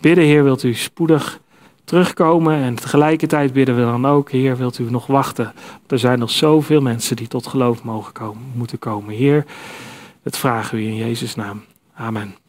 bidden, Heer, wilt u spoedig terugkomen. En tegelijkertijd bidden we dan ook, Heer, wilt u nog wachten. Er zijn nog zoveel mensen die tot geloof mogen komen, moeten komen. Heer, het vragen we in Jezus' naam. Amen.